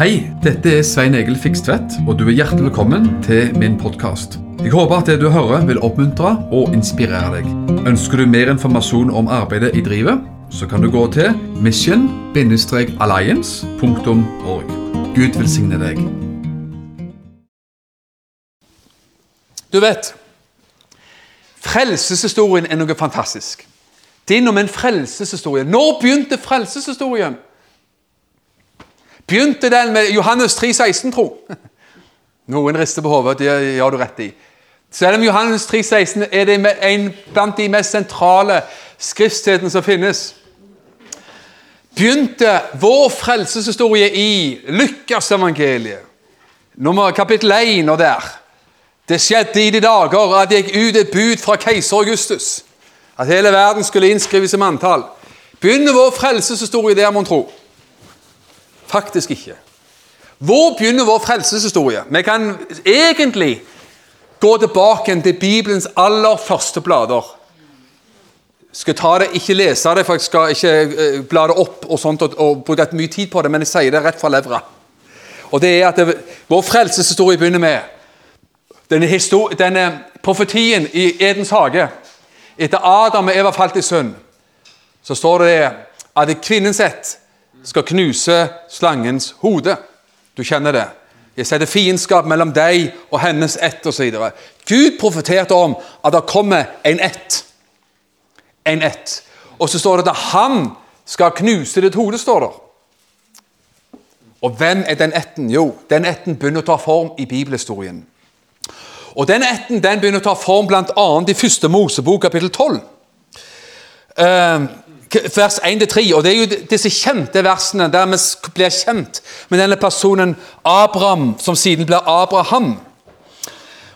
Hei, dette er Svein Egil Fikstvedt, og du er hjertelig velkommen til min podkast. Jeg håper at det du hører vil oppmuntre og inspirere deg. Ønsker du mer informasjon om arbeidet i drivet, så kan du gå til mission-alliance.org. Gud velsigne deg. Du vet, frelseshistorien er noe fantastisk. Det er noe med en frelseshistorie. Når begynte frelseshistorien? Begynte den med Johannes 3, 16, tro? Noen rister på hodet, det gjør du rett i. Selv om Johannes 3, 16 er det en blant de mest sentrale skriftstedene som finnes. Begynte vår frelseshistorie i Lukasevangeliet, nummer kapittel 1 og der. Det skjedde i de dager at det gikk ut et bud fra keiser Augustus at hele verden skulle innskrives i manntall. Begynner vår frelseshistorie der, mon tro? Faktisk ikke. Hvor begynner vår frelseshistorie? Vi kan egentlig gå tilbake til Bibelens aller første blader. Skal ta det, ikke lese det, for jeg skal ikke uh, bla det opp og sånt, og, bruke mye tid på det, men jeg sier det rett fra levra. Og det er at Vår frelseshistorie begynner med denne, denne profetien i Edens hage etter Adam og Eva falt i synd, så står det at kvinnens ett skal knuse slangens hode. Du kjenner det. Jeg setter fiendskap mellom deg og hennes ett osv. Gud profeterte om at det kommer en ett. En ett. Og så står det at han skal knuse ditt hode, står det. Og hvem er den etten? Jo, den etten begynner å ta form i bibelhistorien. Og Den etten den begynner å ta form bl.a. i første Mosebok, kapittel 12. Uh, vers 1-3. og Det er jo disse kjente versene der vi blir kjent med denne personen Abraham, som siden blir Abraham.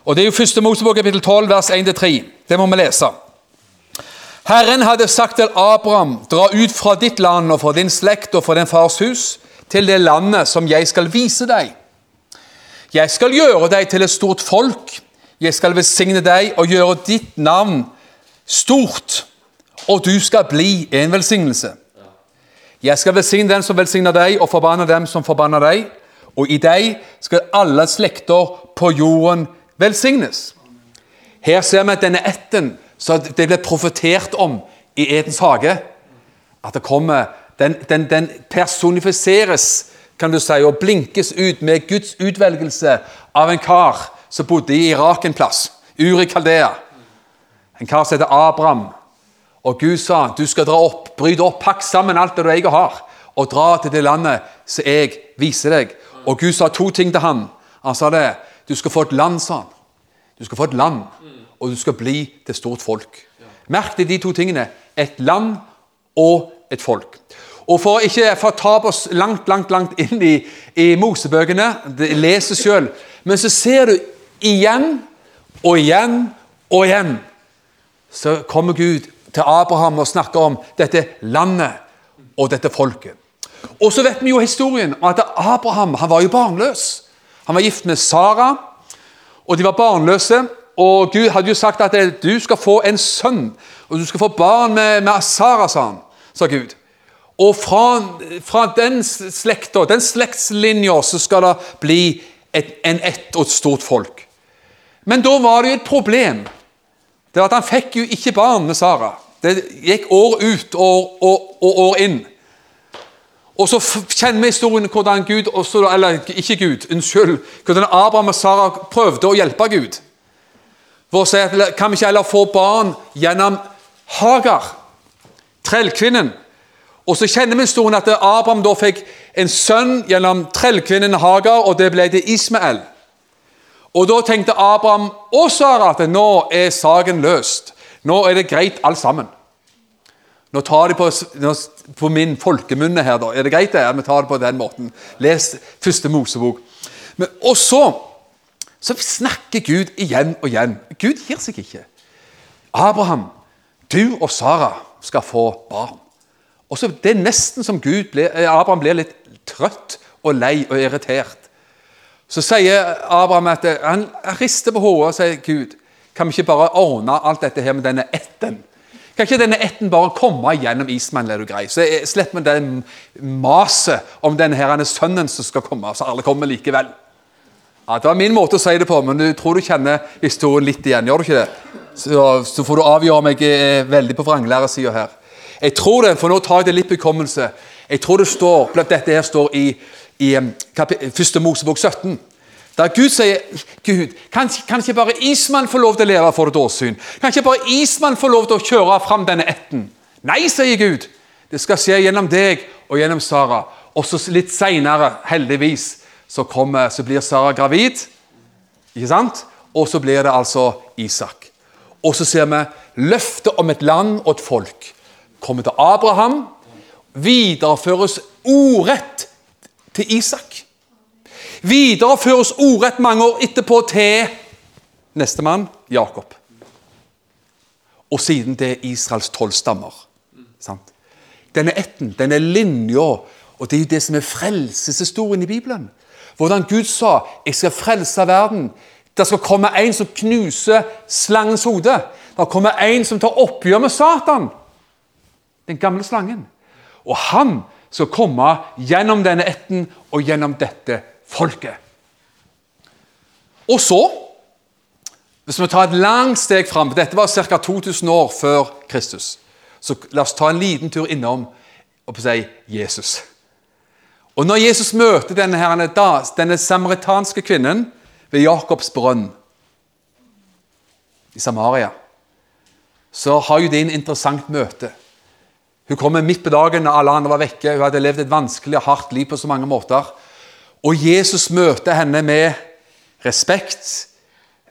Og Det er jo første Mosebok, kapittel 12, vers 1-3. Det må vi lese. Herren hadde sagt til Abraham, dra ut fra ditt land og fra din slekt og fra din fars hus, til det landet som jeg skal vise deg. Jeg skal gjøre deg til et stort folk. Jeg skal velsigne deg og gjøre ditt navn stort, og du skal bli en velsignelse. Jeg skal velsigne den som velsigner deg, og forbanne dem som forbanner deg. Og i deg skal alle slekter på jorden velsignes. Her ser vi at denne ætten som det ble profetert om i Edens hage, at det kommer, den, den, den personifiseres kan du si, og blinkes ut med Guds utvelgelse av en kar som bodde i Irak en plass, Uri Kaldea. En kar som heter Abraham. Og Gud sa du skal dra opp, bryte opp, pakk sammen alt det du eier og har, og dra til det landet som jeg viser deg. Og Gud sa to ting til han. Han sa det. Du skal få et land, sa han. Du skal få et land, og du skal bli til stort folk. Merk deg de to tingene. Et land og et folk. Og For å ikke fortape oss langt langt, langt inn i, i Mosebøkene, leser sjøl, men så ser du igjen og igjen og igjen så kommer Gud til Abraham og snakker om dette landet og dette folket. Og så vet vi jo historien at Abraham han var jo barnløs. Han var gift med Sara, og de var barnløse. Og Gud hadde jo sagt at du skal få en sønn, og du skal få barn med, med Sara, sa han, sa Gud. Og fra, fra den slekta, den slektslinja, så skal det bli et, en ett og et stort folk. Men da var det jo et problem. Det var at Han fikk jo ikke barn med Sara. Det gikk år ut og, og, og år inn. Og så kjenner vi historien hvordan Gud, også, eller ikke Gud, unnskyld, hvordan Abraham og Sara prøvde å hjelpe Gud. For å si at Kan vi ikke heller få barn gjennom Hagar, trellkvinnen? Og så kjenner vi historien at Abraham da fikk en sønn gjennom trellkvinnen Hagar, og det ble til Ismael. Og Da tenkte Abraham og Sara at nå er saken løst. Nå er det greit, alt sammen. Nå tar de på, på min folkemunne her, da. Er det greit det? Ja, vi tar det på den måten. Les første Mosebok. Men, og så, så snakker Gud igjen og igjen. Gud gir seg ikke. Abraham, du og Sara skal få barn. Og så Det er nesten som ble, eh, Abraham blir litt trøtt og lei og irritert. Så sier Abraham at eh, han rister på hodet og sier Gud, kan vi ikke bare ordne alt dette her med denne etten? Kan ikke denne ætten bare komme gjennom Ismael, er du grei? Så slipper vi det maset om denne her, sønnen som skal komme, så alle kommer likevel. Ja, Det var min måte å si det på, men du tror du kjenner historien litt igjen. Gjør du ikke det? Så, så får du avgjøre om jeg er veldig på vranglæresida her. Jeg tror det, for nå tar jeg det litt bekommelse. Jeg tror det står, dette her står i, i første Mosebok 17. Der Gud sier Gud, kan, kan ikke bare Ismann få lov til å leve for et åsyn? Kan ikke bare Ismann få lov til å kjøre fram denne ætten? Nei, sier Gud. Det skal skje gjennom deg og gjennom Sara. Og så litt seinere, heldigvis, så, kommer, så blir Sara gravid. Ikke sant? Og så blir det altså Isak. Og så ser vi løftet om et land og et folk kommer til Abraham, videreføres ordrett til Isak. Videreføres ordrett mange år etterpå til nestemann Jakob. Og siden det er Israels tolv stammer. Sant? Denne etten, denne linja, og det er jo det som er frelseshistorien i Bibelen. Hvordan Gud sa 'Jeg skal frelse verden'. Det skal komme en som knuser slangens hode. Det kommer en som tar oppgjør med Satan, den gamle slangen. Og han skal komme gjennom denne etten og gjennom dette folket. Og så, hvis vi tar et langt steg fram Dette var ca. 2000 år før Kristus. Så la oss ta en liten tur innom og si Jesus. Og når Jesus møter denne, her, denne samaritanske kvinnen ved Jakobs brønn i Samaria, så har jo det en interessant møte. Hun kommer midt på dagen når alle andre var vekke. Hun hadde levd et vanskelig og hardt liv på så mange måter. Og Jesus møter henne med respekt,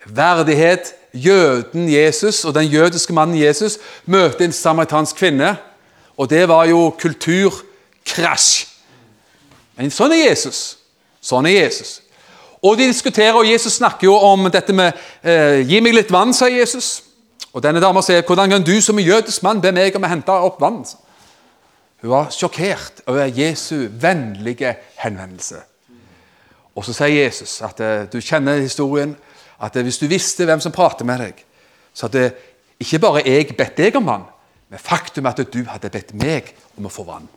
verdighet. Jøden Jesus og den jødiske mannen Jesus møter en samaritansk kvinne. Og det var jo kulturkrasj. Men sånn er Jesus. Sånn er Jesus. Og de diskuterer, og Jesus snakker jo om dette med eh, 'Gi meg litt vann', sier Jesus. Og denne dama sier 'Hvordan kan du som en jødisk mann be meg om å hente opp vann?' Hun var sjokkert over Jesu vennlige henvendelse. Og så sier Jesus at eh, du kjenner historien, at eh, hvis du visste hvem som prater med deg, så hadde ikke bare jeg bedt deg om vann, men faktum at du hadde bedt meg om å få vann.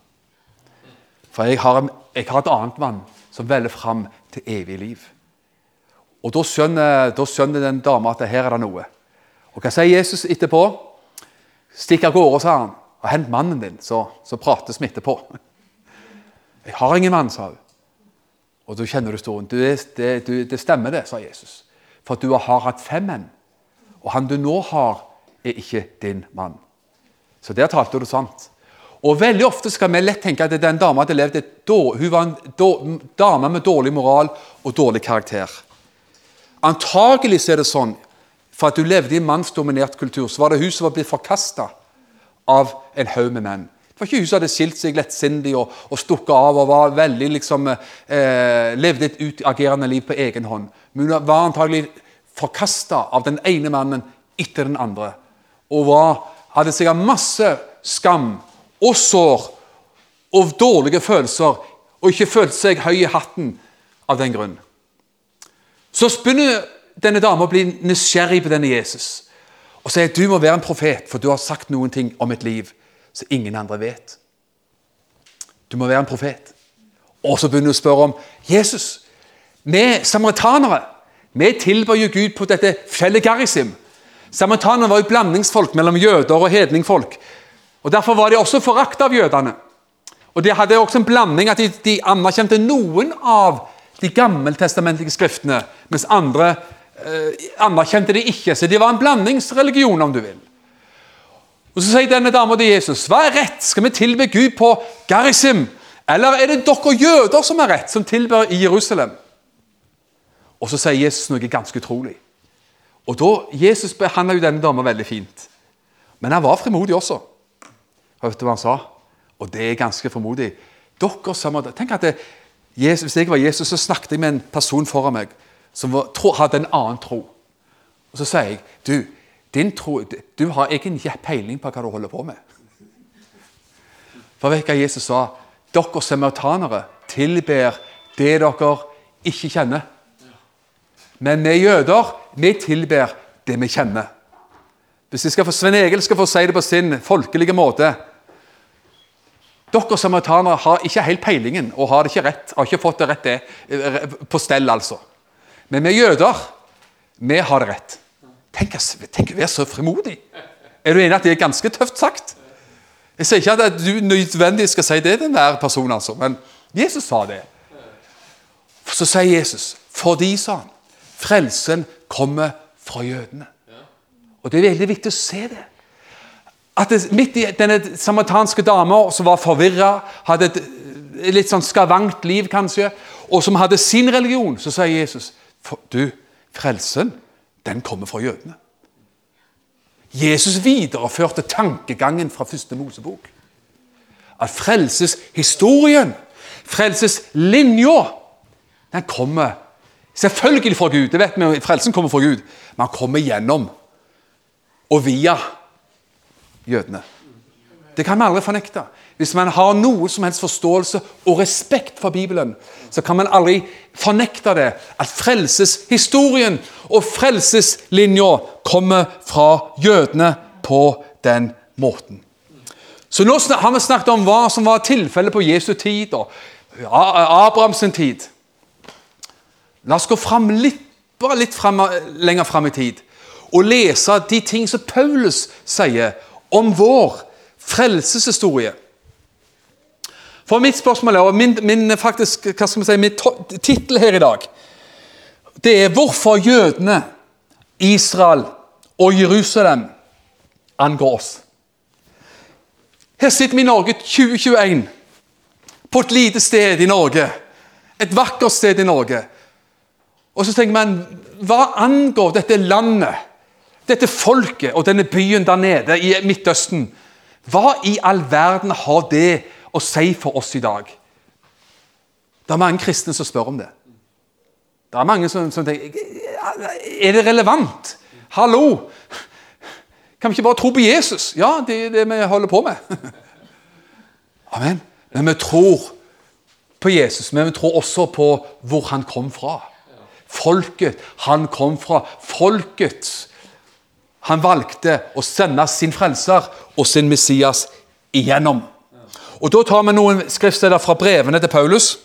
For jeg har, jeg har et annet vann som veller fram til evig liv. Og Da skjønner, da skjønner den dama at her er det noe. Og Hva sier Jesus etterpå? Stikk av gårde, sa han, og hent mannen din, så, så prates vi etterpå. Jeg har ingen mann, sa hun. Og da kjenner du historien. Du, det, du, det stemmer, det, sa Jesus. For du har hatt fem menn, og han du nå har, er ikke din mann. Så der talte du sant. Og Veldig ofte skal vi lett tenke at den dama hadde levd et hun var en dame med dårlig moral og dårlig karakter. Antagelig er det sånn for at du levde i en mannsdominert kultur, så var det hun som var blitt forkasta av en haug med menn. Var ikke hun hadde skilt seg lettsindig og, og stukket av og var veldig liksom, eh, levde et utagerende liv på egen hånd. Men hun var antagelig forkasta av den ene mannen etter den andre. Og var, hadde sikkert masse skam og sår og dårlige følelser, og ikke følte seg høy i hatten av den grunn. Så begynner denne dama å bli nysgjerrig på denne Jesus og sier du må være en profet, for du har sagt noen ting om mitt liv som ingen andre vet. Du må være en profet. Og så begynner du å spørre om Jesus. Vi samaritanere vi tilber jo Gud på dette fjellet Garisim. Samaritanerne var jo blandingsfolk mellom jøder og hedningfolk. Og Derfor var de også forakta av jødene. Og De hadde også en blanding at de, de anerkjente noen av de gammeltestamentlige skriftene, mens andre eh, anerkjente de ikke. Så de var en blandingsreligion, om du vil. Og Så sier denne dama til Jesus, hva er rett? Skal vi tilbe Gud på Garisim? Eller er det dere jøder som er rett, som tilber i Jerusalem? Og så sier Jesus noe ganske utrolig. Og da, Jesus behandla jo denne dama veldig fint. Men han var frimodig også. Hørte du hva han sa? Og det er ganske frimodig. Dere som Tenk at det, Jesus, Hvis jeg var Jesus, så snakket jeg med en person foran meg som var, tro, hadde en annen tro. Og Så sier jeg du, tro, du har ikke peiling på hva du holder på med. For vet du hva Jesus sa? Dere samaritanere tilber det dere ikke kjenner. Men vi jøder vi tilber det vi kjenner. Hvis skal få, Svein Egil skal få si det på sin folkelige måte Dere samaritanere har ikke helt peilingen og har det ikke rett. Har ikke fått det rett det, eh, på stell, altså. Men vi jøder, vi har det rett. Tenk, tenk å være så frimodig. Er du enig at det er ganske tøft sagt? Jeg sier ikke at du nødvendigvis skal si det til enhver person, altså, men Jesus sa det. Så sier Jesus, fordi, sa han, frelsen kommer fra jødene. Og Det er veldig viktig å se det. At det, Midt i denne samaritanske dama som var forvirra, hadde et litt sånn skavankt liv kanskje, og som hadde sin religion, så sier Jesus du, frelsen, den kommer fra jødene. Jesus videreførte tankegangen fra første Mosebok. At frelseshistorien, frelseslinja, den kommer selvfølgelig fra Gud. Det vet vi, Frelsen kommer fra Gud, men han kommer gjennom og via jødene. Det kan vi aldri fornekte. Hvis man har noe som helst forståelse og respekt for Bibelen, så kan man aldri fornekte det, at frelseshistorien og frelseslinja kommer fra jødene på den måten. Så nå har vi snakket om hva som var tilfellet på Jesu tid og Abrahams tid. La oss gå fram litt, bare litt frem, lenger fram i tid og lese de ting som Paulus sier om vår frelseshistorie. For mitt spørsmål og min, min, faktisk, hva skal si, min tittel her i dag det er 'Hvorfor jødene, Israel og Jerusalem angår oss'. Her sitter vi i Norge 2021, på et lite sted i Norge. Et vakkert sted i Norge. Og så tenker man Hva angår dette landet, dette folket og denne byen der nede i Midtøsten? Hva i all verden har det å si for oss i dag? Det er mange kristne som spør om det. Det er mange som, som tenker Er det relevant? Hallo! Kan vi ikke bare tro på Jesus? Ja, det er det vi holder på med. Amen. Men vi tror på Jesus, men vi tror også på hvor han kom fra. Folket han kom fra. Folket han valgte å sende sin frelser og sin Messias igjennom. Og Da tar vi noen skriftsteder fra brevene til Paulus.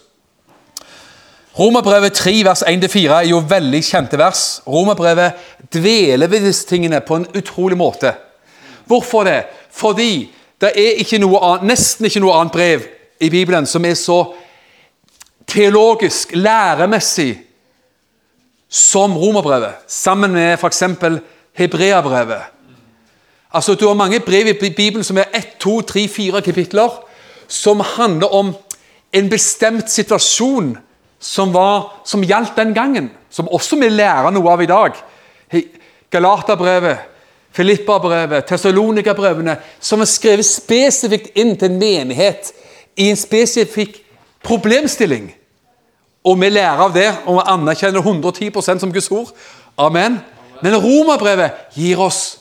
Romerbrevet 3, vers 1-4 er jo veldig kjente vers. Romerbrevet dveler ved disse tingene på en utrolig måte. Hvorfor det? Fordi det er ikke annet, nesten ikke noe annet brev i Bibelen som er så teologisk, læremessig, som romerbrevet. Sammen med f.eks. hebreabrevet. Altså, Du har mange brev i Bibelen som er ett, to, tre, fire kapitler, som handler om en bestemt situasjon som, var, som gjaldt den gangen, som også vi lærer noe av i dag. Galaterbrevet, Filippa-brevet, Tessalonika-brevene, som er skrevet spesifikt inn til en menighet i en spesifikk problemstilling. Og vi lærer av det, og vi anerkjenner 110% som Guds ord. Amen. Men Romerbrevet gir oss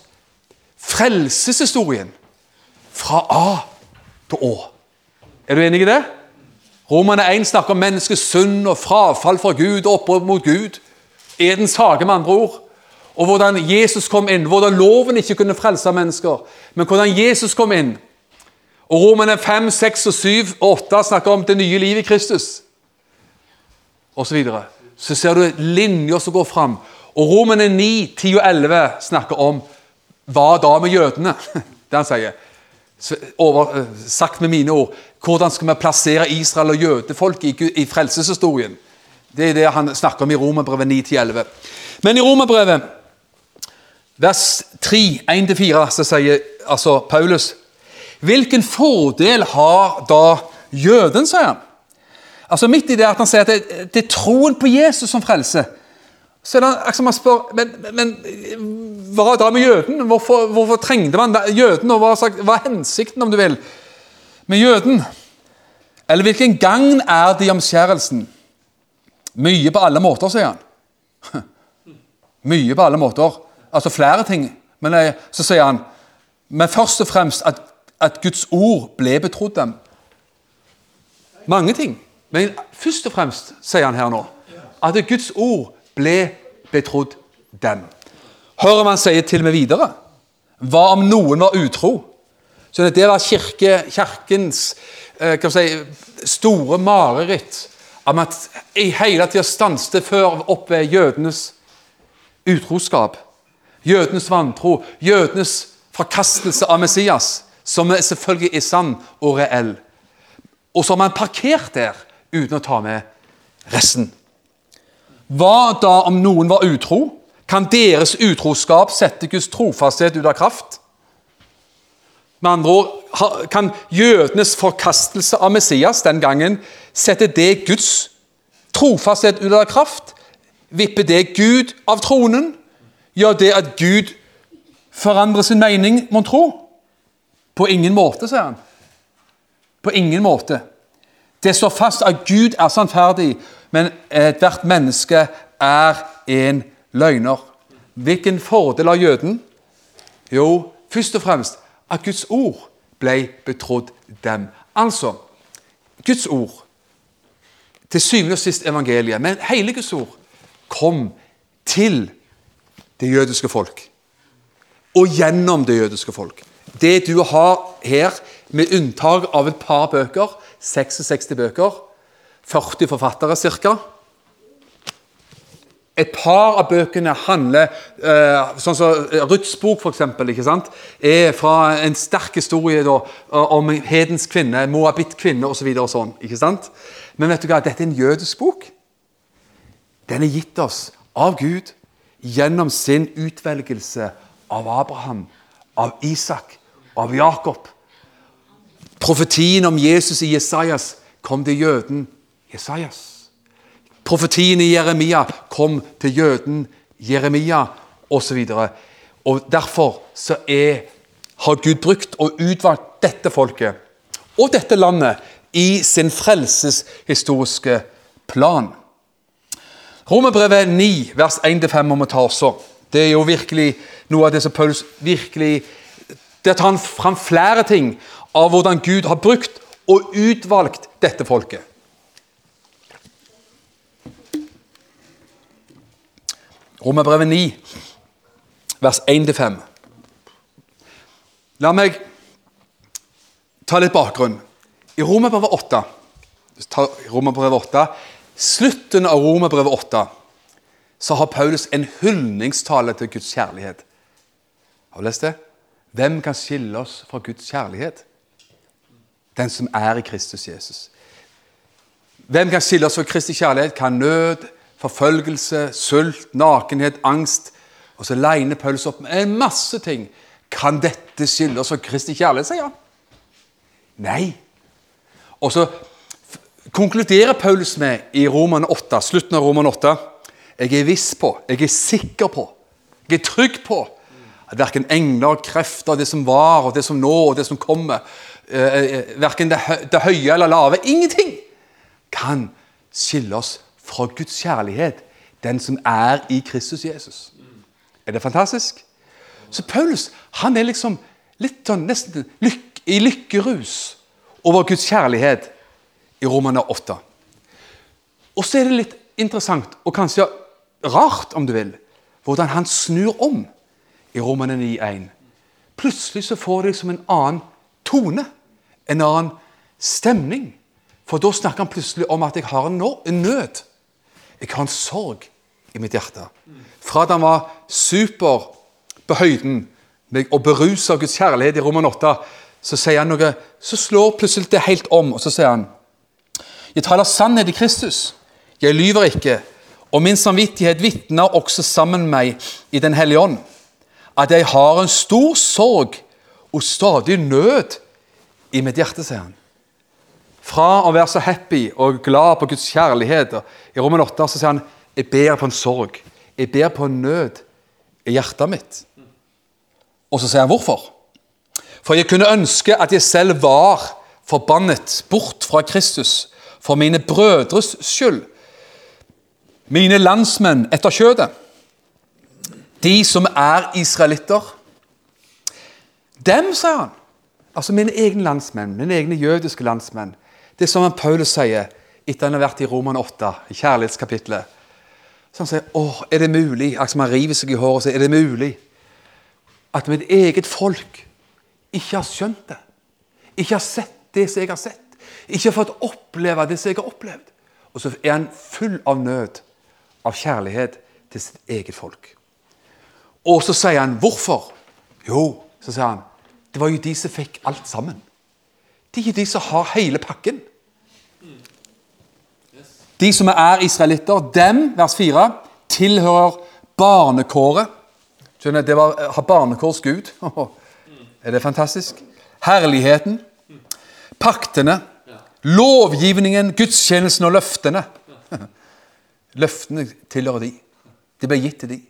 frelseshistorien fra A til Å. Er du enig i det? Romerne 1 snakker om menneskets synd og frafall fra Gud opprør mot Gud. Edens hage, med andre ord. Og hvordan Jesus kom inn. Hvordan loven ikke kunne frelse mennesker, men hvordan Jesus kom inn. Og Romerne 5, 6, og 7 og 8 snakker om det nye livet i Kristus. Og så, videre. så ser du linjer som går fram. Og Romerne 9, 10 og 11 snakker om hva da med jødene? Det han sier. Over, eh, sagt med mine ord hvordan skal vi plassere Israel og jødefolk i, i frelseshistorien? Det er det han snakker om i Romerbrevet 9-11. Men i Romerbrevet vers 3, 1-4, så sier altså Paulus Hvilken fordel har da jøden, sier han. Altså Midt i det at han sier at det, det er troen på Jesus som frelse. Så er det altså man spør men, men hva da med jøden? Hvorfor, hvorfor trengte man jøden? og hva, er hensikten, om du vil? med jøden? Eller hvilken gagn er det i omskjærelsen? Mye på alle måter, sier han. Mye på alle måter. Altså flere ting. Men eh, så sier han men først og fremst at, at Guds ord ble betrodd dem. Mange ting. Men først og fremst, sier han her nå, at Guds ord ble betrodd dem. Hører man sier til og med videre Hva om noen var utro? Så Det var kirke, kirkens eh, si, store mareritt om at i hele tida stanset før opp ved jødenes utroskap. Jødenes vantro, jødenes forkastelse av Messias, som selvfølgelig er sann og reell. Og så har man parkert der uten å ta med resten. Hva da om noen var utro? Kan deres utroskap sette Guds trofasthet ut av kraft? Med andre ord, kan jødenes forkastelse av Messias den gangen sette det Guds trofasthet ut av kraft? Vippe det Gud av tronen? Gjør det at Gud forandrer sin mening, mon tro? På ingen måte, sier han. På ingen måte. Det står fast at Gud er sannferdig, men ethvert menneske er en løgner. Hvilken fordel har jøden? Jo, først og fremst at Guds ord ble betrodd dem. Altså Guds ord, til syvende og sist evangeliet, men hele Guds ord, kom til det jødiske folk. Og gjennom det jødiske folk. Det du har her, med unntak av et par bøker, 66 bøker, 40 forfattere ca. Et par av bøkene handler eh, sånn som Ruths bok, for eksempel, ikke sant? er fra en sterk historie da, om hedens kvinne, moabit-kvinne osv. Så og sånn? Men vet du hva? dette er en jødisk bok. Den er gitt oss av Gud gjennom sin utvelgelse av Abraham, av Isak, av Jakob. Profetien om Jesus i Jesajas kom til jøden Jesajas. Profetien i Jeremia kom til jøden Jeremia osv. Derfor så er, har Gud brukt og utvalgt dette folket og dette landet i sin frelseshistoriske plan. Romerbrevet 9, vers 1-5 må vi ta også. Det er jo virkelig noe av det som Paulus virkelig Der tar han fram flere ting av hvordan Gud har brukt og utvalgt dette folket. Romerbrevet 9, vers 1-5. La meg ta litt bakgrunn. I Romerbrevet 8, Romerbrevet 8 slutten av Romerbrevet 8 så har Paulus en hyldningstale til Guds kjærlighet. Har du lest det? Hvem kan skille oss fra Guds kjærlighet? Den som er i Kristus Jesus. Hvem kan skille oss fra Kristi kjærlighet? Kan nød, forfølgelse, sult, nakenhet, angst. Og så legner Paulus opp med en masse ting. Kan dette skille oss fra Kristi kjærlighet, sier han. Nei. Og så konkluderer Paulus med i Roman 8, slutten av Roman 8 Jeg er viss på, jeg er sikker på, jeg er trygg på at verken engler, krefter, det som var, og det som nå, og det som kommer, eh, eh verken det, det høye eller lave, ingenting kan skille oss fra Guds kjærlighet, den som er i Kristus Jesus. Er det fantastisk? Så Paulus han er liksom litt sånn nesten lyk, i lykkerus over Guds kjærlighet i Romane 8. Og så er det litt interessant, og kanskje rart, om du vil, hvordan han snur om i Romane 9,1. Plutselig så får det liksom en annen tone, en annen stemning. For da snakker han plutselig om at jeg har en nød. Jeg har en sorg i mitt hjerte. Fra at han var super på høyden og berusa av Guds kjærlighet i Roman 8, så sier han noe, så slår plutselig det helt om, og så sier han Jeg taler sannhet i Kristus. Jeg lyver ikke. Og min samvittighet vitner også sammen med meg i Den hellige ånd. At jeg har en stor sorg og stadig nød i mitt hjerte, sier han. Fra å være så happy og glad på Guds kjærlighet I Roman 8 så sier han jeg ber på en sorg. Jeg ber på en nød i hjertet mitt. Og så sier han hvorfor. For jeg kunne ønske at jeg selv var forbannet bort fra Kristus for mine brødres skyld. Mine landsmenn etter kjødet. De som er israelitter. Dem, sier han. Altså mine egne landsmenn, mine egne jødiske landsmenn. Det er som Paulus sier etter han har vært i Roman 8, i kjærlighetskapitlet. Så han sier åh, er det mulig? Altså Man river seg i håret og sier er det mulig at mitt eget folk ikke har skjønt det. Ikke har sett det som jeg har sett. Ikke har fått oppleve det som jeg har opplevd. Og så er han full av nød, av kjærlighet til sitt eget folk. Og så sier han hvorfor? Jo, så sier han det var jo de som fikk alt sammen. Det er jo de som har hele pakken. De som er israelitter, dem, vers 4, tilhører barnekåret. Skjønner, Det var, har barnekårs Gud. Er det fantastisk? Herligheten, paktene, lovgivningen, gudstjenesten og løftene. Løftene tilhører de. Det ble gitt til de.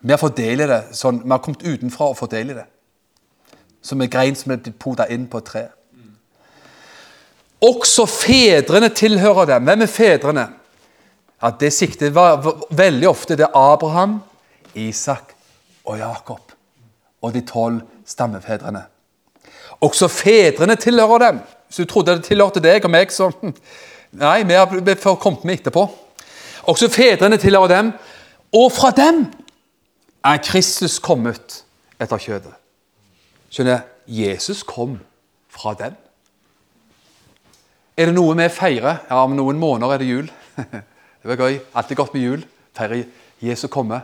Vi har fått del i det. sånn, Vi har kommet utenfra og fått del i det. Som en grein som er poda inn på et tre. Også fedrene tilhører dem. Hvem er fedrene? Ja, Det siktet var veldig ofte det Abraham, Isak og Jakob. Og de tolv stammefedrene. Også fedrene tilhører dem. Hvis du trodde det tilhørte deg og meg, så Nei, vi har kommet med etterpå. Også fedrene tilhører dem, og fra dem er Kristus kommet etter kjødet. Skjønner Jesus kom fra dem. Er det noe vi feirer? Ja, om noen måneder er det jul. Det var gøy. Alltid godt med jul. Feirer Jesus komme.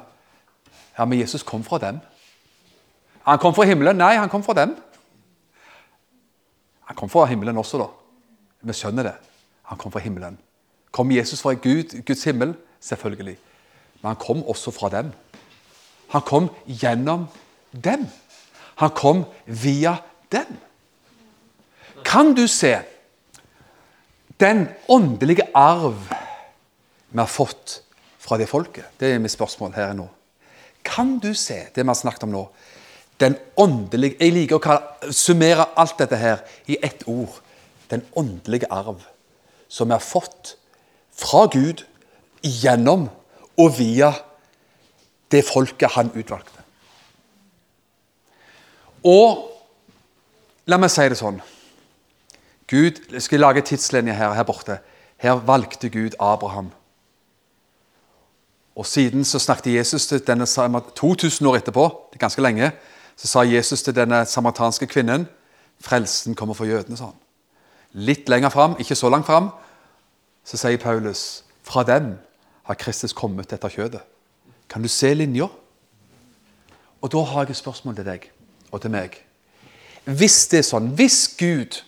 Ja, men Jesus kom fra dem. Han kom fra himmelen? Nei, han kom fra dem. Han kom fra himmelen også, da. Vi skjønner det. Han kom fra himmelen. Kom Jesus fra Gud, Guds himmel? Selvfølgelig. Men han kom også fra dem. Han kom gjennom dem. Han kom via dem. Kan du se den åndelige arv vi har fått fra det folket? Det er mitt spørsmål her nå. Kan du se det vi har snakket om nå? Den åndelige Jeg liker å summere alt dette her i ett ord. Den åndelige arv som vi har fått fra Gud gjennom og via det folket han utvalgte. Og la meg si det sånn Gud, Jeg skal lage tidslinje her, her borte. Her valgte Gud Abraham. Og Siden så snakket Jesus til denne 2000 år etterpå, det er ganske lenge, så sa Jesus til denne samaritanske kvinnen frelsen kommer for jødene. sånn. Litt lenger fram, ikke så langt fram, så sier Paulus fra dem har Kristus kommet etter kjødet. Kan du se linja? Og da har jeg et spørsmål til deg og til meg. Hvis det er sånn, hvis Gud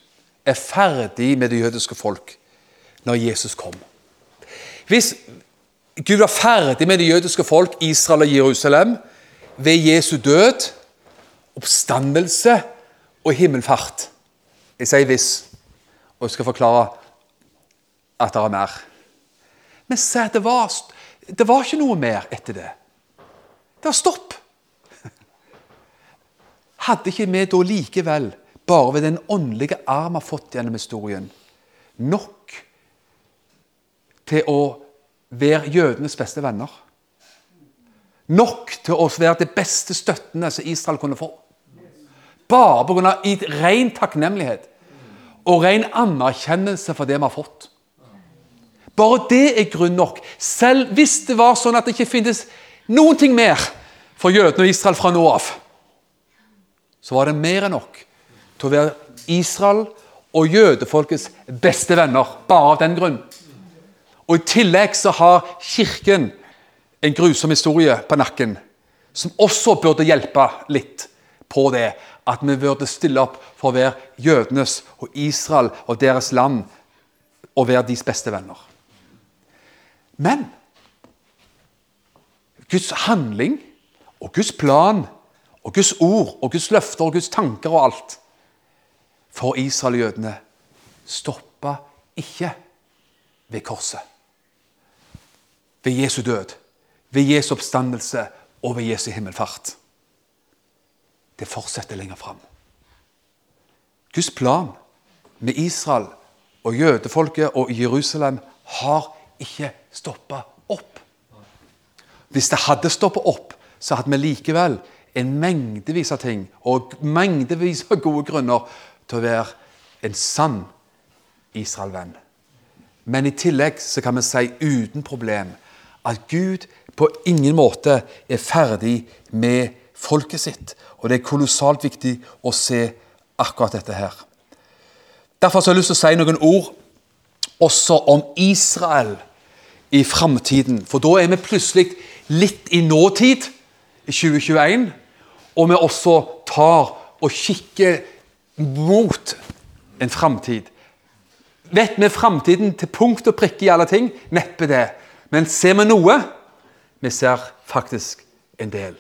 er ferdig med det jødiske folk når Jesus kom Hvis Gud var ferdig med det jødiske folk, Israel og Jerusalem, ved Jesu død, oppstandelse og himmelfart Jeg sier hvis, og jeg skal forklare at det er mer. Men se det var, det var ikke noe mer etter det. Det var stopp. Hadde ikke vi da likevel, bare ved den åndelige arm har fått gjennom historien, nok til å være jødenes beste venner? Nok til å være det beste støttene som Israel kunne få? Bare pga. ren takknemlighet og ren anerkjennelse for det vi har fått. Bare det er grunn nok. Selv hvis det var sånn at det ikke finnes noen ting mer for jødene og Israel fra nå av, så var det mer enn nok til å være Israel og jødefolkets beste venner, bare av den grunn. Og I tillegg så har Kirken en grusom historie på nakken, som også burde hjelpe litt på det. At vi burde stille opp for å være jødenes og Israel og deres land og være deres beste venner. Men Guds handling og Guds plan og Guds ord og Guds løfter og Guds tanker og alt for israeljødene stoppa ikke ved korset. Ved Jesu død, ved Jesu oppstandelse og ved Jesu himmelfart. Det fortsetter lenger fram. Guds plan med Israel og jødefolket og Jerusalem har ikke stoppa opp. Hvis det hadde stoppa opp, så hadde vi likevel en mengdevis av ting og mengdevis av gode grunner til å være en sann Israel-venn. Men i tillegg så kan vi si uten problem at Gud på ingen måte er ferdig med folket sitt. Og det er kolossalt viktig å se akkurat dette her. Derfor har jeg lyst til å si noen ord også om Israel i framtiden. For da er vi plutselig litt i nåtid, i 2021, og vi også tar og kikker mot en framtid. Vet vi framtiden til punkt og prikke i alle ting? Neppe det. Men ser vi noe? Vi ser faktisk en del.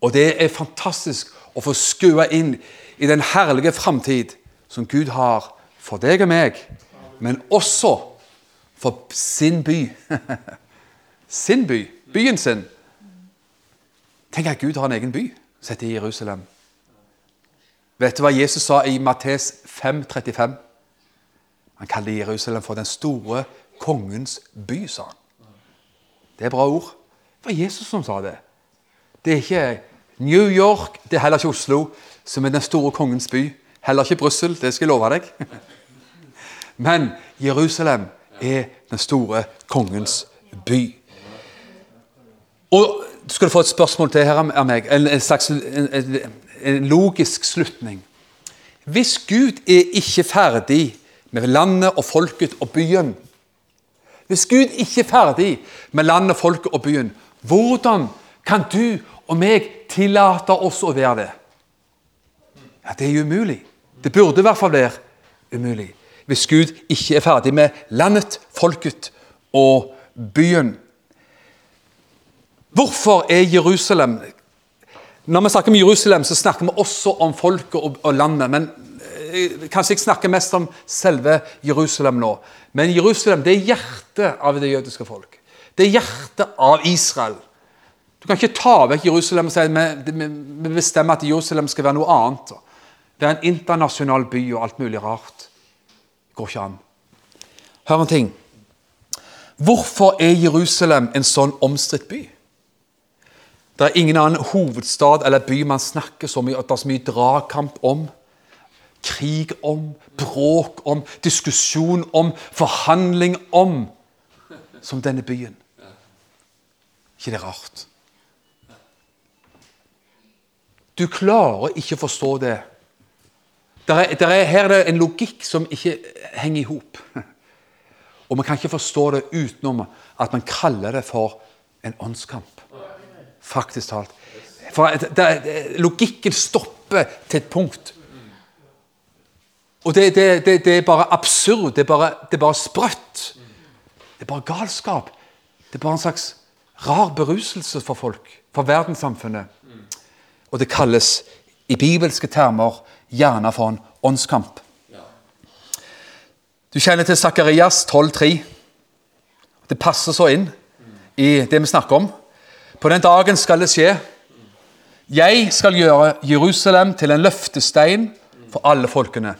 Og det er fantastisk å få skue inn i den herlige framtid som Gud har for deg og meg, men også for sin by. sin by. Byen sin. Tenk at Gud har en egen by som heter Jerusalem. Vet du hva Jesus sa i Mattes 5,35? Han kaller Jerusalem for den store kongens by, sa han. Det er bra ord. Det var Jesus som sa det. Det er ikke New York, det er heller ikke Oslo, som er den store kongens by. Heller ikke Brussel, det skal jeg love deg. Men Jerusalem er den store kongens by. Og skal du få et spørsmål til her av meg, en, slags en, en logisk slutning. Hvis Gud er ikke ferdig med landet og folket og byen Hvis Gud ikke er ferdig med landet, folket og byen, hvordan kan du og meg tillate oss å være det? Ja, Det er jo umulig. Det burde i hvert fall være umulig. Hvis Gud ikke er ferdig med landet, folket og byen. Hvorfor er Jerusalem Når vi snakker om Jerusalem, så snakker vi også om folket og, og landet. men eh, Kanskje jeg snakker mest om selve Jerusalem nå. Men Jerusalem det er hjertet av det jødiske folk. Det er hjertet av Israel. Du kan ikke ta vekk Jerusalem og si at vi bestemmer at Jerusalem skal være noe annet. Det er en internasjonal by og alt mulig rart. Det går ikke an. Hør en ting. Hvorfor er Jerusalem en sånn omstridt by? Det er ingen annen hovedstad eller by man snakker så mye, at det er så mye dragkamp om. Krig om, bråk om, diskusjon om, forhandling om. Som denne byen. ikke det rart? Du klarer ikke å forstå det. Der er, der er, her er det en logikk som ikke henger i hop. Og man kan ikke forstå det utenom at man kaller det for en åndskamp. Faktisk talt. For det, det, Logikken stopper til et punkt. Og det, det er bare absurd. Det er bare, det er bare sprøtt. Det er bare galskap. Det er bare en slags rar beruselse for folk, for verdenssamfunnet. Og det kalles i bibelske termer gjerne for en åndskamp. Du kjenner til Sakarias 12,3. Det passer så inn i det vi snakker om. På den dagen skal det skje. Jeg skal gjøre Jerusalem til en løftestein for alle folkene.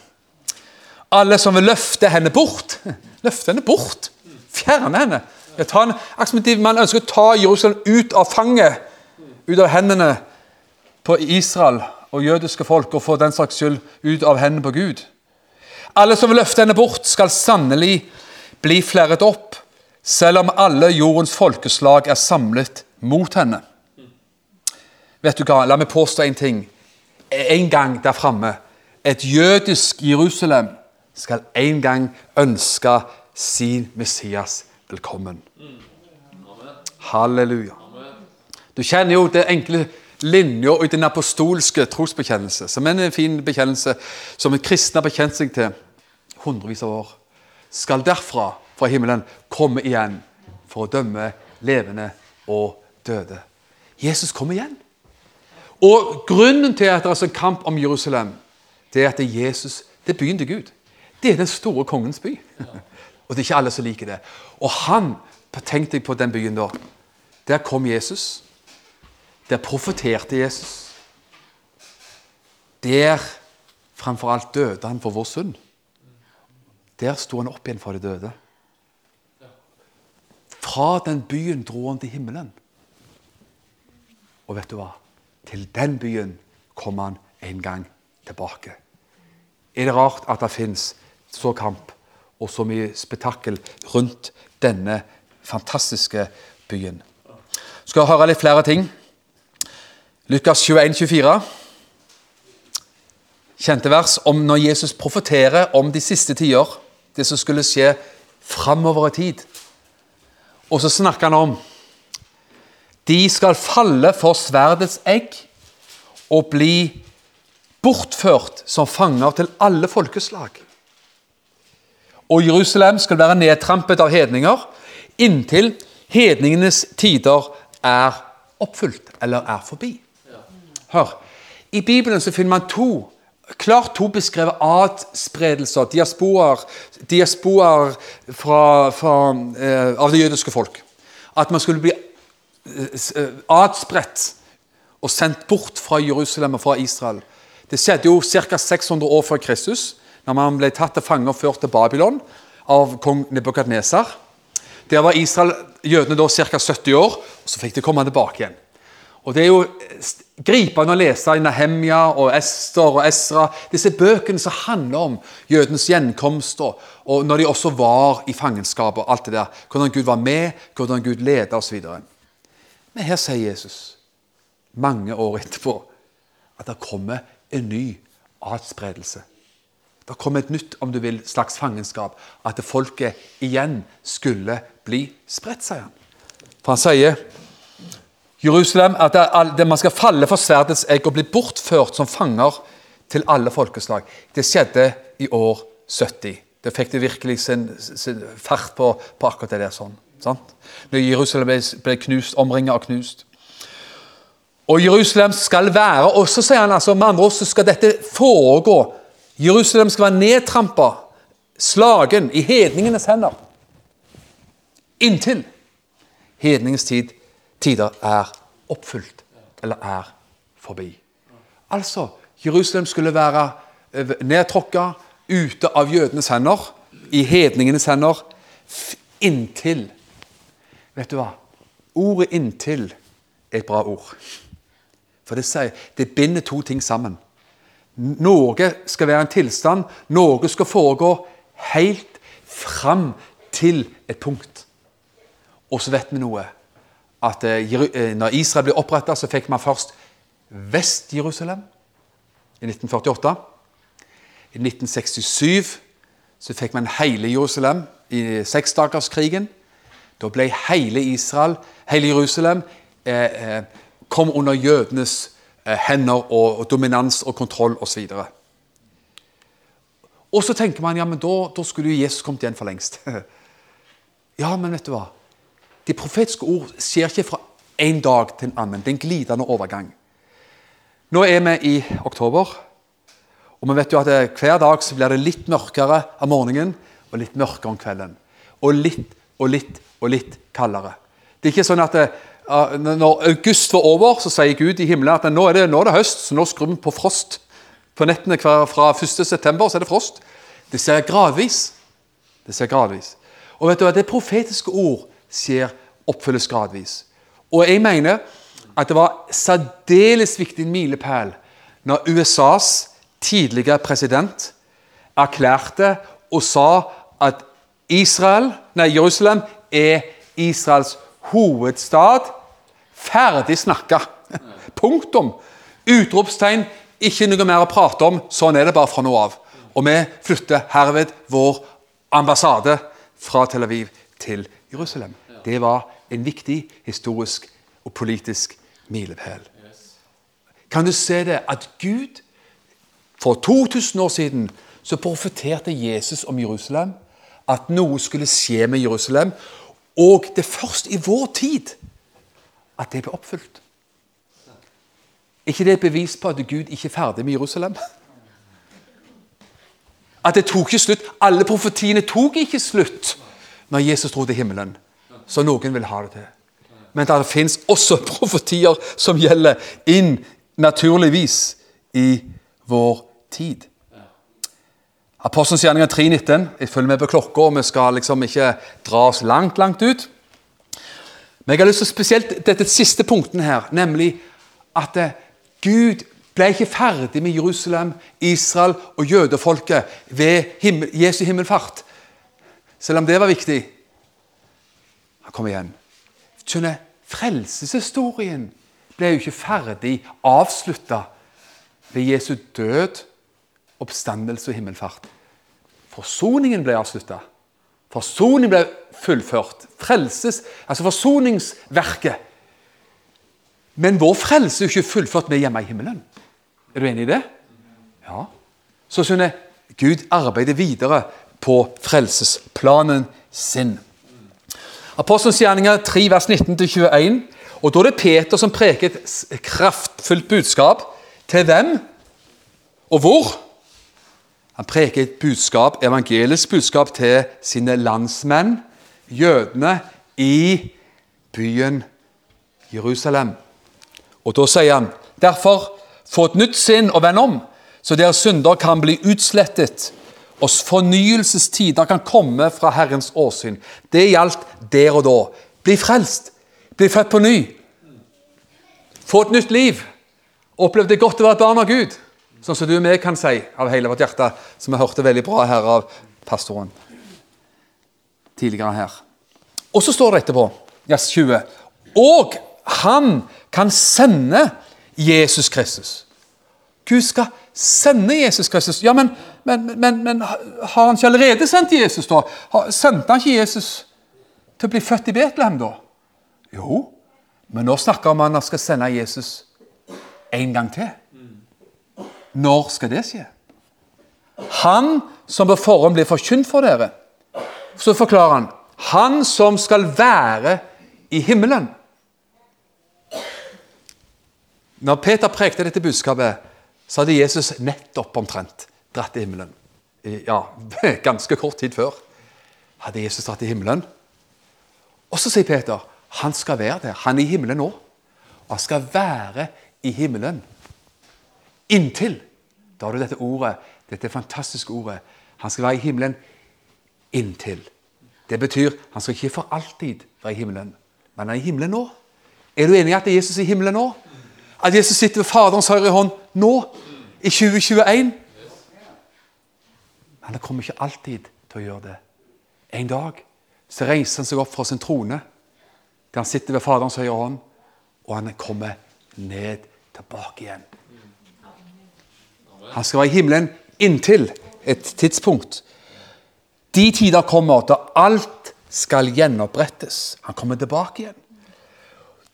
Alle som vil løfte henne bort Løfte henne bort! Fjerne henne! Man ønsker å ta Jerusalem ut av fanget, ut av hendene på Israel og jødiske folk og få den slags skyld ut av hendene på Gud. Alle som vil løfte henne bort, skal sannelig bli flerret opp, selv om alle jordens folkeslag er samlet mot henne. Vet du hva, La meg påstå en ting. En gang der framme, et jødisk Jerusalem skal en gang ønske sin Messias velkommen. Halleluja. Du kjenner jo det enkle linja i den apostolske trosbekjennelse, som er en fin bekjennelse som en kristen har bekjent seg til hundrevis av år, skal derfra, fra himmelen, komme igjen for å dømme levende og døde. Jesus kommer igjen. Og Grunnen til at det er en kamp om Jerusalem, det er at det er Jesus det byen til Gud. Det er den store kongens by. Og det er ikke alle som liker det. Og han Tenk deg på den byen da. Der kom Jesus. Der profeterte Jesus. Der framfor alt døde han for vår synd. Der sto han opp igjen for de døde. Fra den byen dro han til himmelen. Og vet du hva? Til den byen kom han en gang tilbake. Er det rart at det fins så kamp og så mye spetakkel rundt denne fantastiske byen? Skal høre litt flere ting. Lukas 21, 24. Kjente vers om når Jesus profeterer om de siste tider, det som skulle skje framover i tid. Og så snakker han om de skal falle for sverdets egg og bli bortført som fanger til alle folkeslag. Og Jerusalem skal være nedtrampet av hedninger inntil hedningenes tider er oppfylt eller er forbi. Hør, I Bibelen så finner man to klart to beskrevet adspredelser, diasporer, diasporer fra, fra, eh, av det jødiske folk. At man skulle bli adspredt og sendt bort fra Jerusalem og fra Israel. Det skjedde jo ca. 600 år før Kristus, når man ble tatt til fange og ført til Babylon av kong Nebukadnesar. Der var Israel, jødene da ca. 70 år, og så fikk de komme tilbake igjen. Og Det er jo gripende å lese i Nehemja og Ester og Esra, disse bøkene som handler om jødens gjenkomst, og, og når de også var i fangenskap og alt det der. Hvordan Gud var med, hvordan Gud ledet osv. Men her sier Jesus, mange år etterpå, at det kommer en ny adspredelse. Det kommer et nytt om du vil, slags fangenskap. At folket igjen skulle bli spredt, sier han. For han sier Jerusalem, at det man skal falle for sverdets egg og bli bortført som fanger til alle folkeslag. Det skjedde i år 70. Det fikk det virkelig sin, sin fart på, på, akkurat det der. sånn. Sant? Når Jerusalem ble, knust, omringet og knust. Og Jerusalem skal være Og så sier han altså, med andre ord så skal dette foregå. Jerusalem skal være nedtrampa, slagen, i hedningenes hender. Inntil hedningens tid tider er oppfylt eller er forbi. Altså, Jerusalem skulle være eh, nedtråkka, ute av jødenes hender, i hedningenes hender, inntil Vet du hva? Ordet 'inntil' er et bra ord. For det, sier, det binder to ting sammen. Noe skal være en tilstand, noe skal foregå helt fram til et punkt. Og så vet vi noe at eh, eh, når Israel ble oppretta, så fikk man først Vest-Jerusalem i 1948. I 1967 så fikk man hele Jerusalem i seksdagerskrigen. Da ble hele Israel, hele Jerusalem, eh, eh, kom under jødenes eh, hender og, og, dominans og kontroll osv. Og, og så tenker man ja, men da, da skulle jo Jesus kommet igjen for lengst. ja, men vet du hva? De profetiske ord skjer ikke fra en dag til en annen. Det er en glidende overgang. Nå er vi i oktober, og vi vet jo at hver dag så blir det litt mørkere om morgenen og litt mørkere om kvelden. Og litt og litt og litt kaldere. Det er ikke sånn at det, når august var over, så sier Gud i himmelen at nå er det, nå er det høst, så nå skrur vi på frost. På nettene fra 1.9. så er det frost. Det ser gradvis. Det ser gradvis. Og vet du hva, Det profetiske ord skjer, oppfylles gradvis. Og jeg mener at det var særdeles viktig milepæl når USAs tidligere president erklærte og sa at Israel, nei, Jerusalem er Israels hovedstad. Ferdig snakka. Punktum. Utropstegn. Ikke noe mer å prate om. Sånn er det bare fra nå av. Og vi flytter herved vår ambassade fra Tel Aviv til Jerusalem. Det var en viktig historisk og politisk milepæl. Kan du se det? At Gud For 2000 år siden så profeterte Jesus om Jerusalem. At noe skulle skje med Jerusalem. Og det er først i vår tid at det ble oppfylt. ikke det et bevis på at Gud ikke er ferdig med Jerusalem? At det tok ikke slutt. Alle profetiene tok ikke slutt når Jesus dro til himmelen, så noen vil ha det til. Men det fins også profetier som gjelder inn naturligvis i vår tid. Apostelens gjerninger 3.19. Jeg følger med på klokka, og vi skal liksom ikke dra oss langt, langt ut. Men jeg har lyst til spesielt dette siste punkten her, nemlig at eh, Gud ble ikke ferdig med Jerusalem, Israel og jødefolket ved himmel, Jesu himmelfart. Selv om det var viktig. Han kom igjen. Skjønner, Frelseshistorien ble jo ikke ferdig avslutta ved Jesu død, oppstandelse og himmelfart. Forsoningen ble avslutta. Forsoningen ble fullført. Frelses, altså forsoningsverket. Men vår frelse er ikke fullført med hjemme i himmelen. Er du enig i det? Ja. Så skjønner Gud arbeider videre på frelsesplanen sin. Apostelens gjerninger 3, vers 19-21. Og Da er det Peter som preker et kraftfullt budskap. Til hvem og hvor? Han preker et budskap, evangelisk budskap til sine landsmenn, jødene, i byen Jerusalem. Og Da sier han derfor få et nytt sinn og vend om, så deres synder kan bli utslettet, og fornyelsestider kan komme fra Herrens åsyn. Det gjaldt der og da. Bli frelst. Bli født på ny. Få et nytt liv. Opplev det godt å være et barn av Gud. Sånn som du og vi kan si av hele vårt hjerte, som vi hørte veldig bra her av pastoren tidligere her. Og så står det etterpå, vers 20, og han kan sende Jesus Kristus. Gud skal sende Jesus Kristus. Ja, men, men, men, men har han ikke allerede sendt Jesus, da? Sendte han ikke Jesus til å bli født i Betlehem, da? Jo, men nå snakker vi om han skal sende Jesus en gang til. Når skal det skje? Han som på forhånd blir forkynt for dere. Så forklarer han han som skal være i himmelen. Når Peter prekte dette budskapet, så hadde Jesus nettopp omtrent dratt til himmelen. Ja, ganske kort tid før hadde Jesus dratt til himmelen. Og så sier Peter han skal være der. Han er i himmelen nå. Og han skal være i himmelen inntil Da har du dette ordet, dette fantastiske ordet. Han skal være i himmelen inntil. Det betyr han skal ikke for alltid være i himmelen, men han er i himmelen nå. Er du enig i at Jesus er i himmelen nå? At Jesus sitter ved Faderens høyre hånd nå, i 2021? Men han kommer ikke alltid til å gjøre det. En dag så reiser han seg opp fra sin trone, der han sitter ved Faderens høyre hånd, og han kommer ned tilbake igjen. Han skal være i himmelen inntil et tidspunkt. De tider kommer da alt skal gjenopprettes. Han kommer tilbake igjen.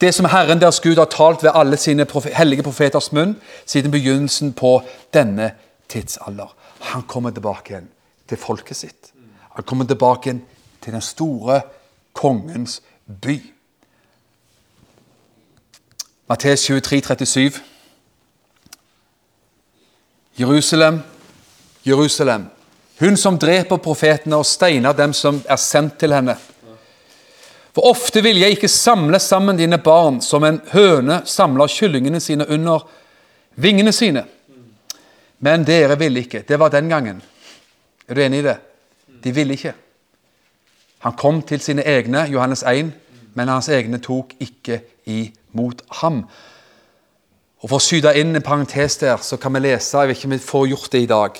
Det som Herren deres Gud har talt ved alle sine hellige profeters munn siden begynnelsen på denne tidsalder. Han kommer tilbake igjen til folket sitt. Han kommer tilbake igjen til den store kongens by. Matteus 23, 37. Jerusalem, Jerusalem, hun som dreper profetene og steiner dem som er sendt til henne. For ofte vil jeg ikke samle sammen dine barn som en høne samler kyllingene sine under vingene sine. Men dere ville ikke. Det var den gangen. Er du enig i det? De ville ikke. Han kom til sine egne, Johannes 1, men hans egne tok ikke imot ham. Og For å skyte inn en parentes der, så kan vi lese Jeg vet ikke om vi får gjort det i dag.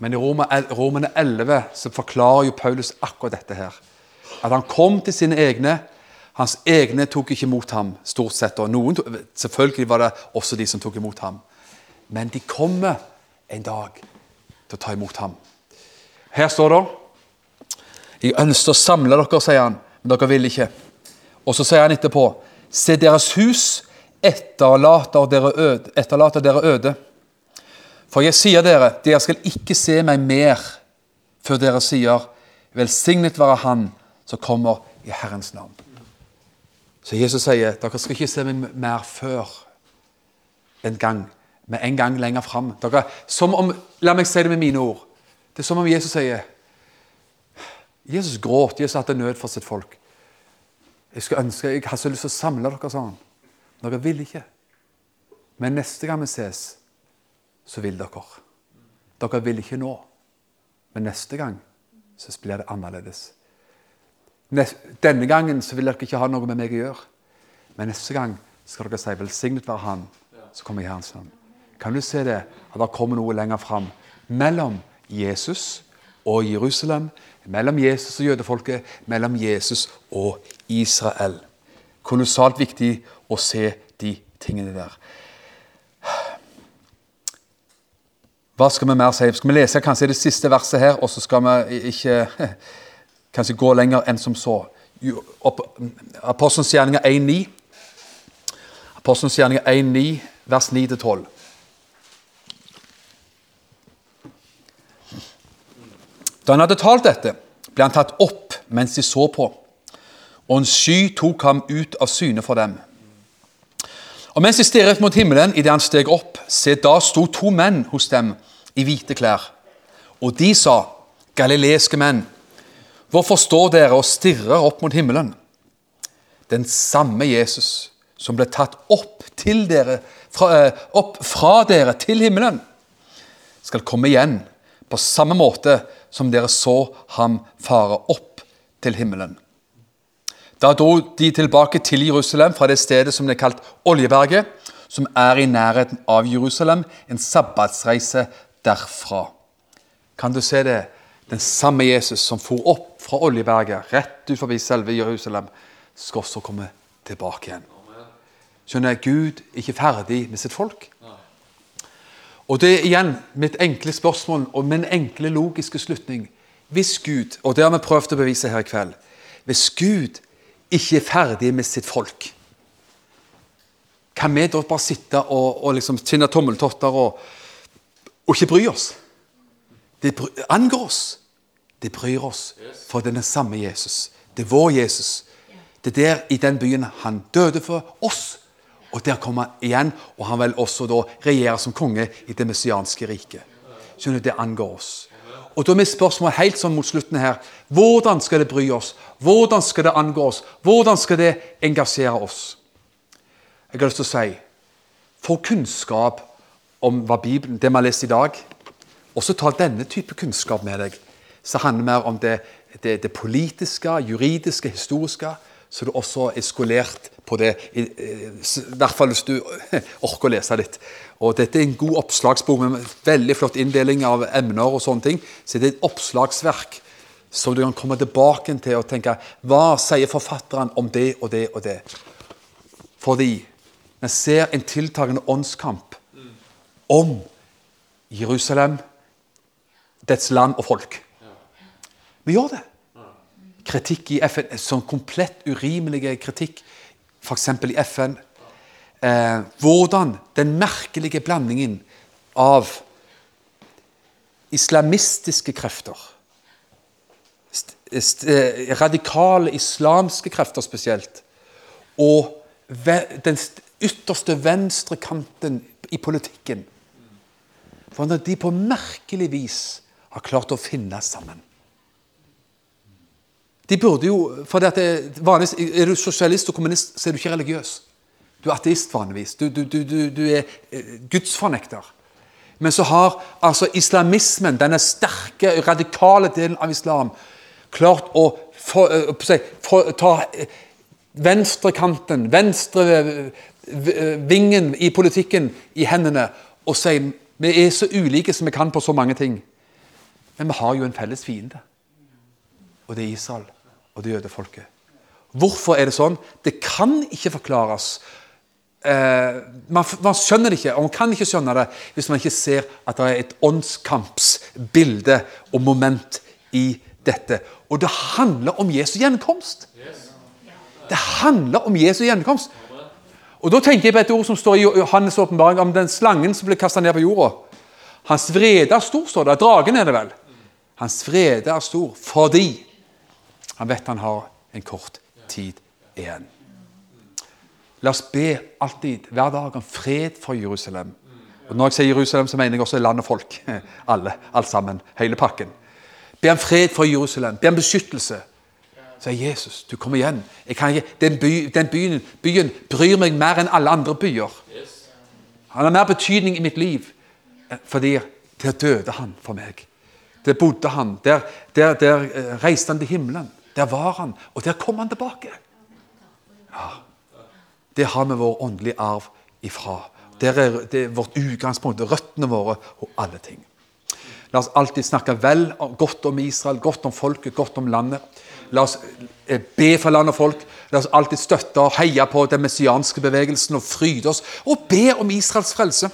Men i Romerne 11 så forklarer jo Paulus akkurat dette her. At han kom til sine egne. Hans egne tok ikke imot ham, stort sett. og noen, Selvfølgelig var det også de som tok imot ham. Men de kommer en dag til å ta imot ham. Her står det Jeg ønsker å samle dere, sier han, men dere vil ikke. Og så sier han etterpå Se, deres hus etterlater dere øde. Etterlater dere øde. For jeg sier dere, dere skal ikke se meg mer før dere sier, velsignet være Han som kommer i Herrens navn. Så Jesus sier, dere skal ikke se meg mer før en gang, men en gang lenger fram. Som om, la meg si det med mine ord. Det er som om Jesus sier Jesus gråt. Jesus hadde nød for sitt folk. Jeg skulle ønske, jeg har så lyst til å samle dere sånn. Dere vil ikke. Men neste gang vi ses, så vil dere. Dere vil ikke nå. Men neste gang så blir det annerledes. Denne gangen så vil dere ikke ha noe med meg å gjøre. Men neste gang skal dere si 'velsignet være Han så kommer i Herrens navn'. Kan du se det? At det kommer noe lenger fram mellom Jesus og Jerusalem, mellom Jesus og jødefolket, mellom Jesus og Israel. Kolossalt viktig å se de tingene der. Hva skal vi mer si? Skal vi lese kanskje det siste verset her, og så skal vi ikke kanskje gå lenger enn som så? Apostelens gjerninger 1.9. Apostelens gjerninger 1.9, vers 9-12. Da han hadde talt dette, ble han tatt opp mens de så på, og en sky tok ham ut av syne for dem. Og mens de stirret mot himmelen idet han steg opp, se, da sto to menn hos dem i hvite klær. Og de sa, galileiske menn, hvorfor står dere og stirrer opp mot himmelen? Den samme Jesus som ble tatt opp, dere, fra, eh, opp fra dere til himmelen, skal komme igjen på samme måte som dere så ham fare opp til himmelen. Da dro de tilbake til Jerusalem fra det stedet som er kalt Oljeberget, som er i nærheten av Jerusalem, en sabbatsreise derfra. Kan du se det? Den samme Jesus som for opp fra Oljeberget, rett ut forbi selve Jerusalem, skal også komme tilbake igjen. Skjønner, Gud er ikke ferdig med sitt folk. Og det er igjen mitt enkle spørsmål og min enkle logiske slutning. Hvis Gud, og det har vi prøvd å bevise her i kveld Hvis Gud ikke er ferdig med sitt folk, kan vi da bare sitte og, og liksom tvinne tommeltotter og, og, ikke bry oss? Det angår oss. Det bryr oss, for det er den samme Jesus. Det er vår Jesus. Det er der i den byen han døde for oss. Og der kommer han igjen, og han vil også da regjere som konge i det messianske riket. Skjønner du, Det angår oss. Og Da er spørsmål helt sånn mot slutten her hvordan skal det bry oss? Hvordan skal det angå oss? Hvordan skal det engasjere oss? Jeg har lyst til å si få kunnskap om hva Bibelen, det vi har lest i dag. Også ta denne type kunnskap med deg. Så handler mer om det, det, det politiske, juridiske, historiske. Så du også er skolert på det. I, hvert fall hvis du orker å lese litt. Og Dette er en god oppslagsbok med veldig flott inndeling av emner. og sånne ting. Så det er et oppslagsverk som du kan komme tilbake til og tenke Hva sier forfatteren om det og det og det? Fordi vi ser en tiltagende åndskamp om Jerusalem, dets land og folk. Vi gjør det. Kritikk i FN, sånn komplett urimelig kritikk, f.eks. i FN. Eh, hvordan den merkelige blandingen av islamistiske krefter eh, Radikale islamske krefter spesielt. Og den ytterste venstre kanten i politikken. Hvordan de på merkelig vis har klart å finne sammen. De burde jo, for vanligvis, Er du sosialist og kommunist, så er du ikke religiøs. Du er ateist vanligvis. Du, du, du, du er eh, gudsfornekter. Men så har altså islamismen, denne sterke, radikale delen av islam, klart å for, eh, for, for, ta eh, venstrekanten, venstrevingen i politikken i hendene og si vi er så ulike som vi kan på så mange ting. Men vi har jo en felles fiende, og det er Israel og det jødefolket. Hvorfor er det sånn? Det kan ikke forklares. Eh, man, man, skjønner det ikke, og man kan ikke skjønne det hvis man ikke ser at det er et åndskampsbilde og moment i dette. Og det handler om Jesu gjenkomst. Det handler om Jesu gjenkomst. Og Da tenker jeg på et ord som står i Johannes' åpenbaring om den slangen som ble kasta ned på jorda. Hans vrede er stor, står det. Dragen er det vel. Hans vrede er stor fordi han vet han har en kort tid igjen. La oss be alltid, hver dag, om fred for Jerusalem. Og Når jeg sier Jerusalem, så mener jeg også land og folk. Alle, alt sammen. Hele pakken. Be om fred for Jerusalem. Be om beskyttelse. Sier Jesus, du kommer igjen. Den, by, den byen, byen, bryr meg mer enn alle andre byer. Han har mer betydning i mitt liv. Fordi der døde han for meg. Der bodde han. Der, der, der eh, reiste han til himmelen. Der var han, og der kom han tilbake. Ja. Det har vi vår åndelige arv ifra. Der er det er vårt utgangspunkt, røttene våre og alle ting. La oss alltid snakke vel, godt om Israel, godt om folket, godt om landet. La oss eh, be for land og folk. La oss alltid støtte og heie på den messianske bevegelsen og fryde oss. Og be om Israels frelse.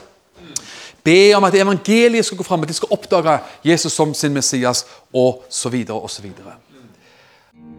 Be om at evangeliet skal gå fram, at de skal oppdage Jesus som sin Messias, osv. osv.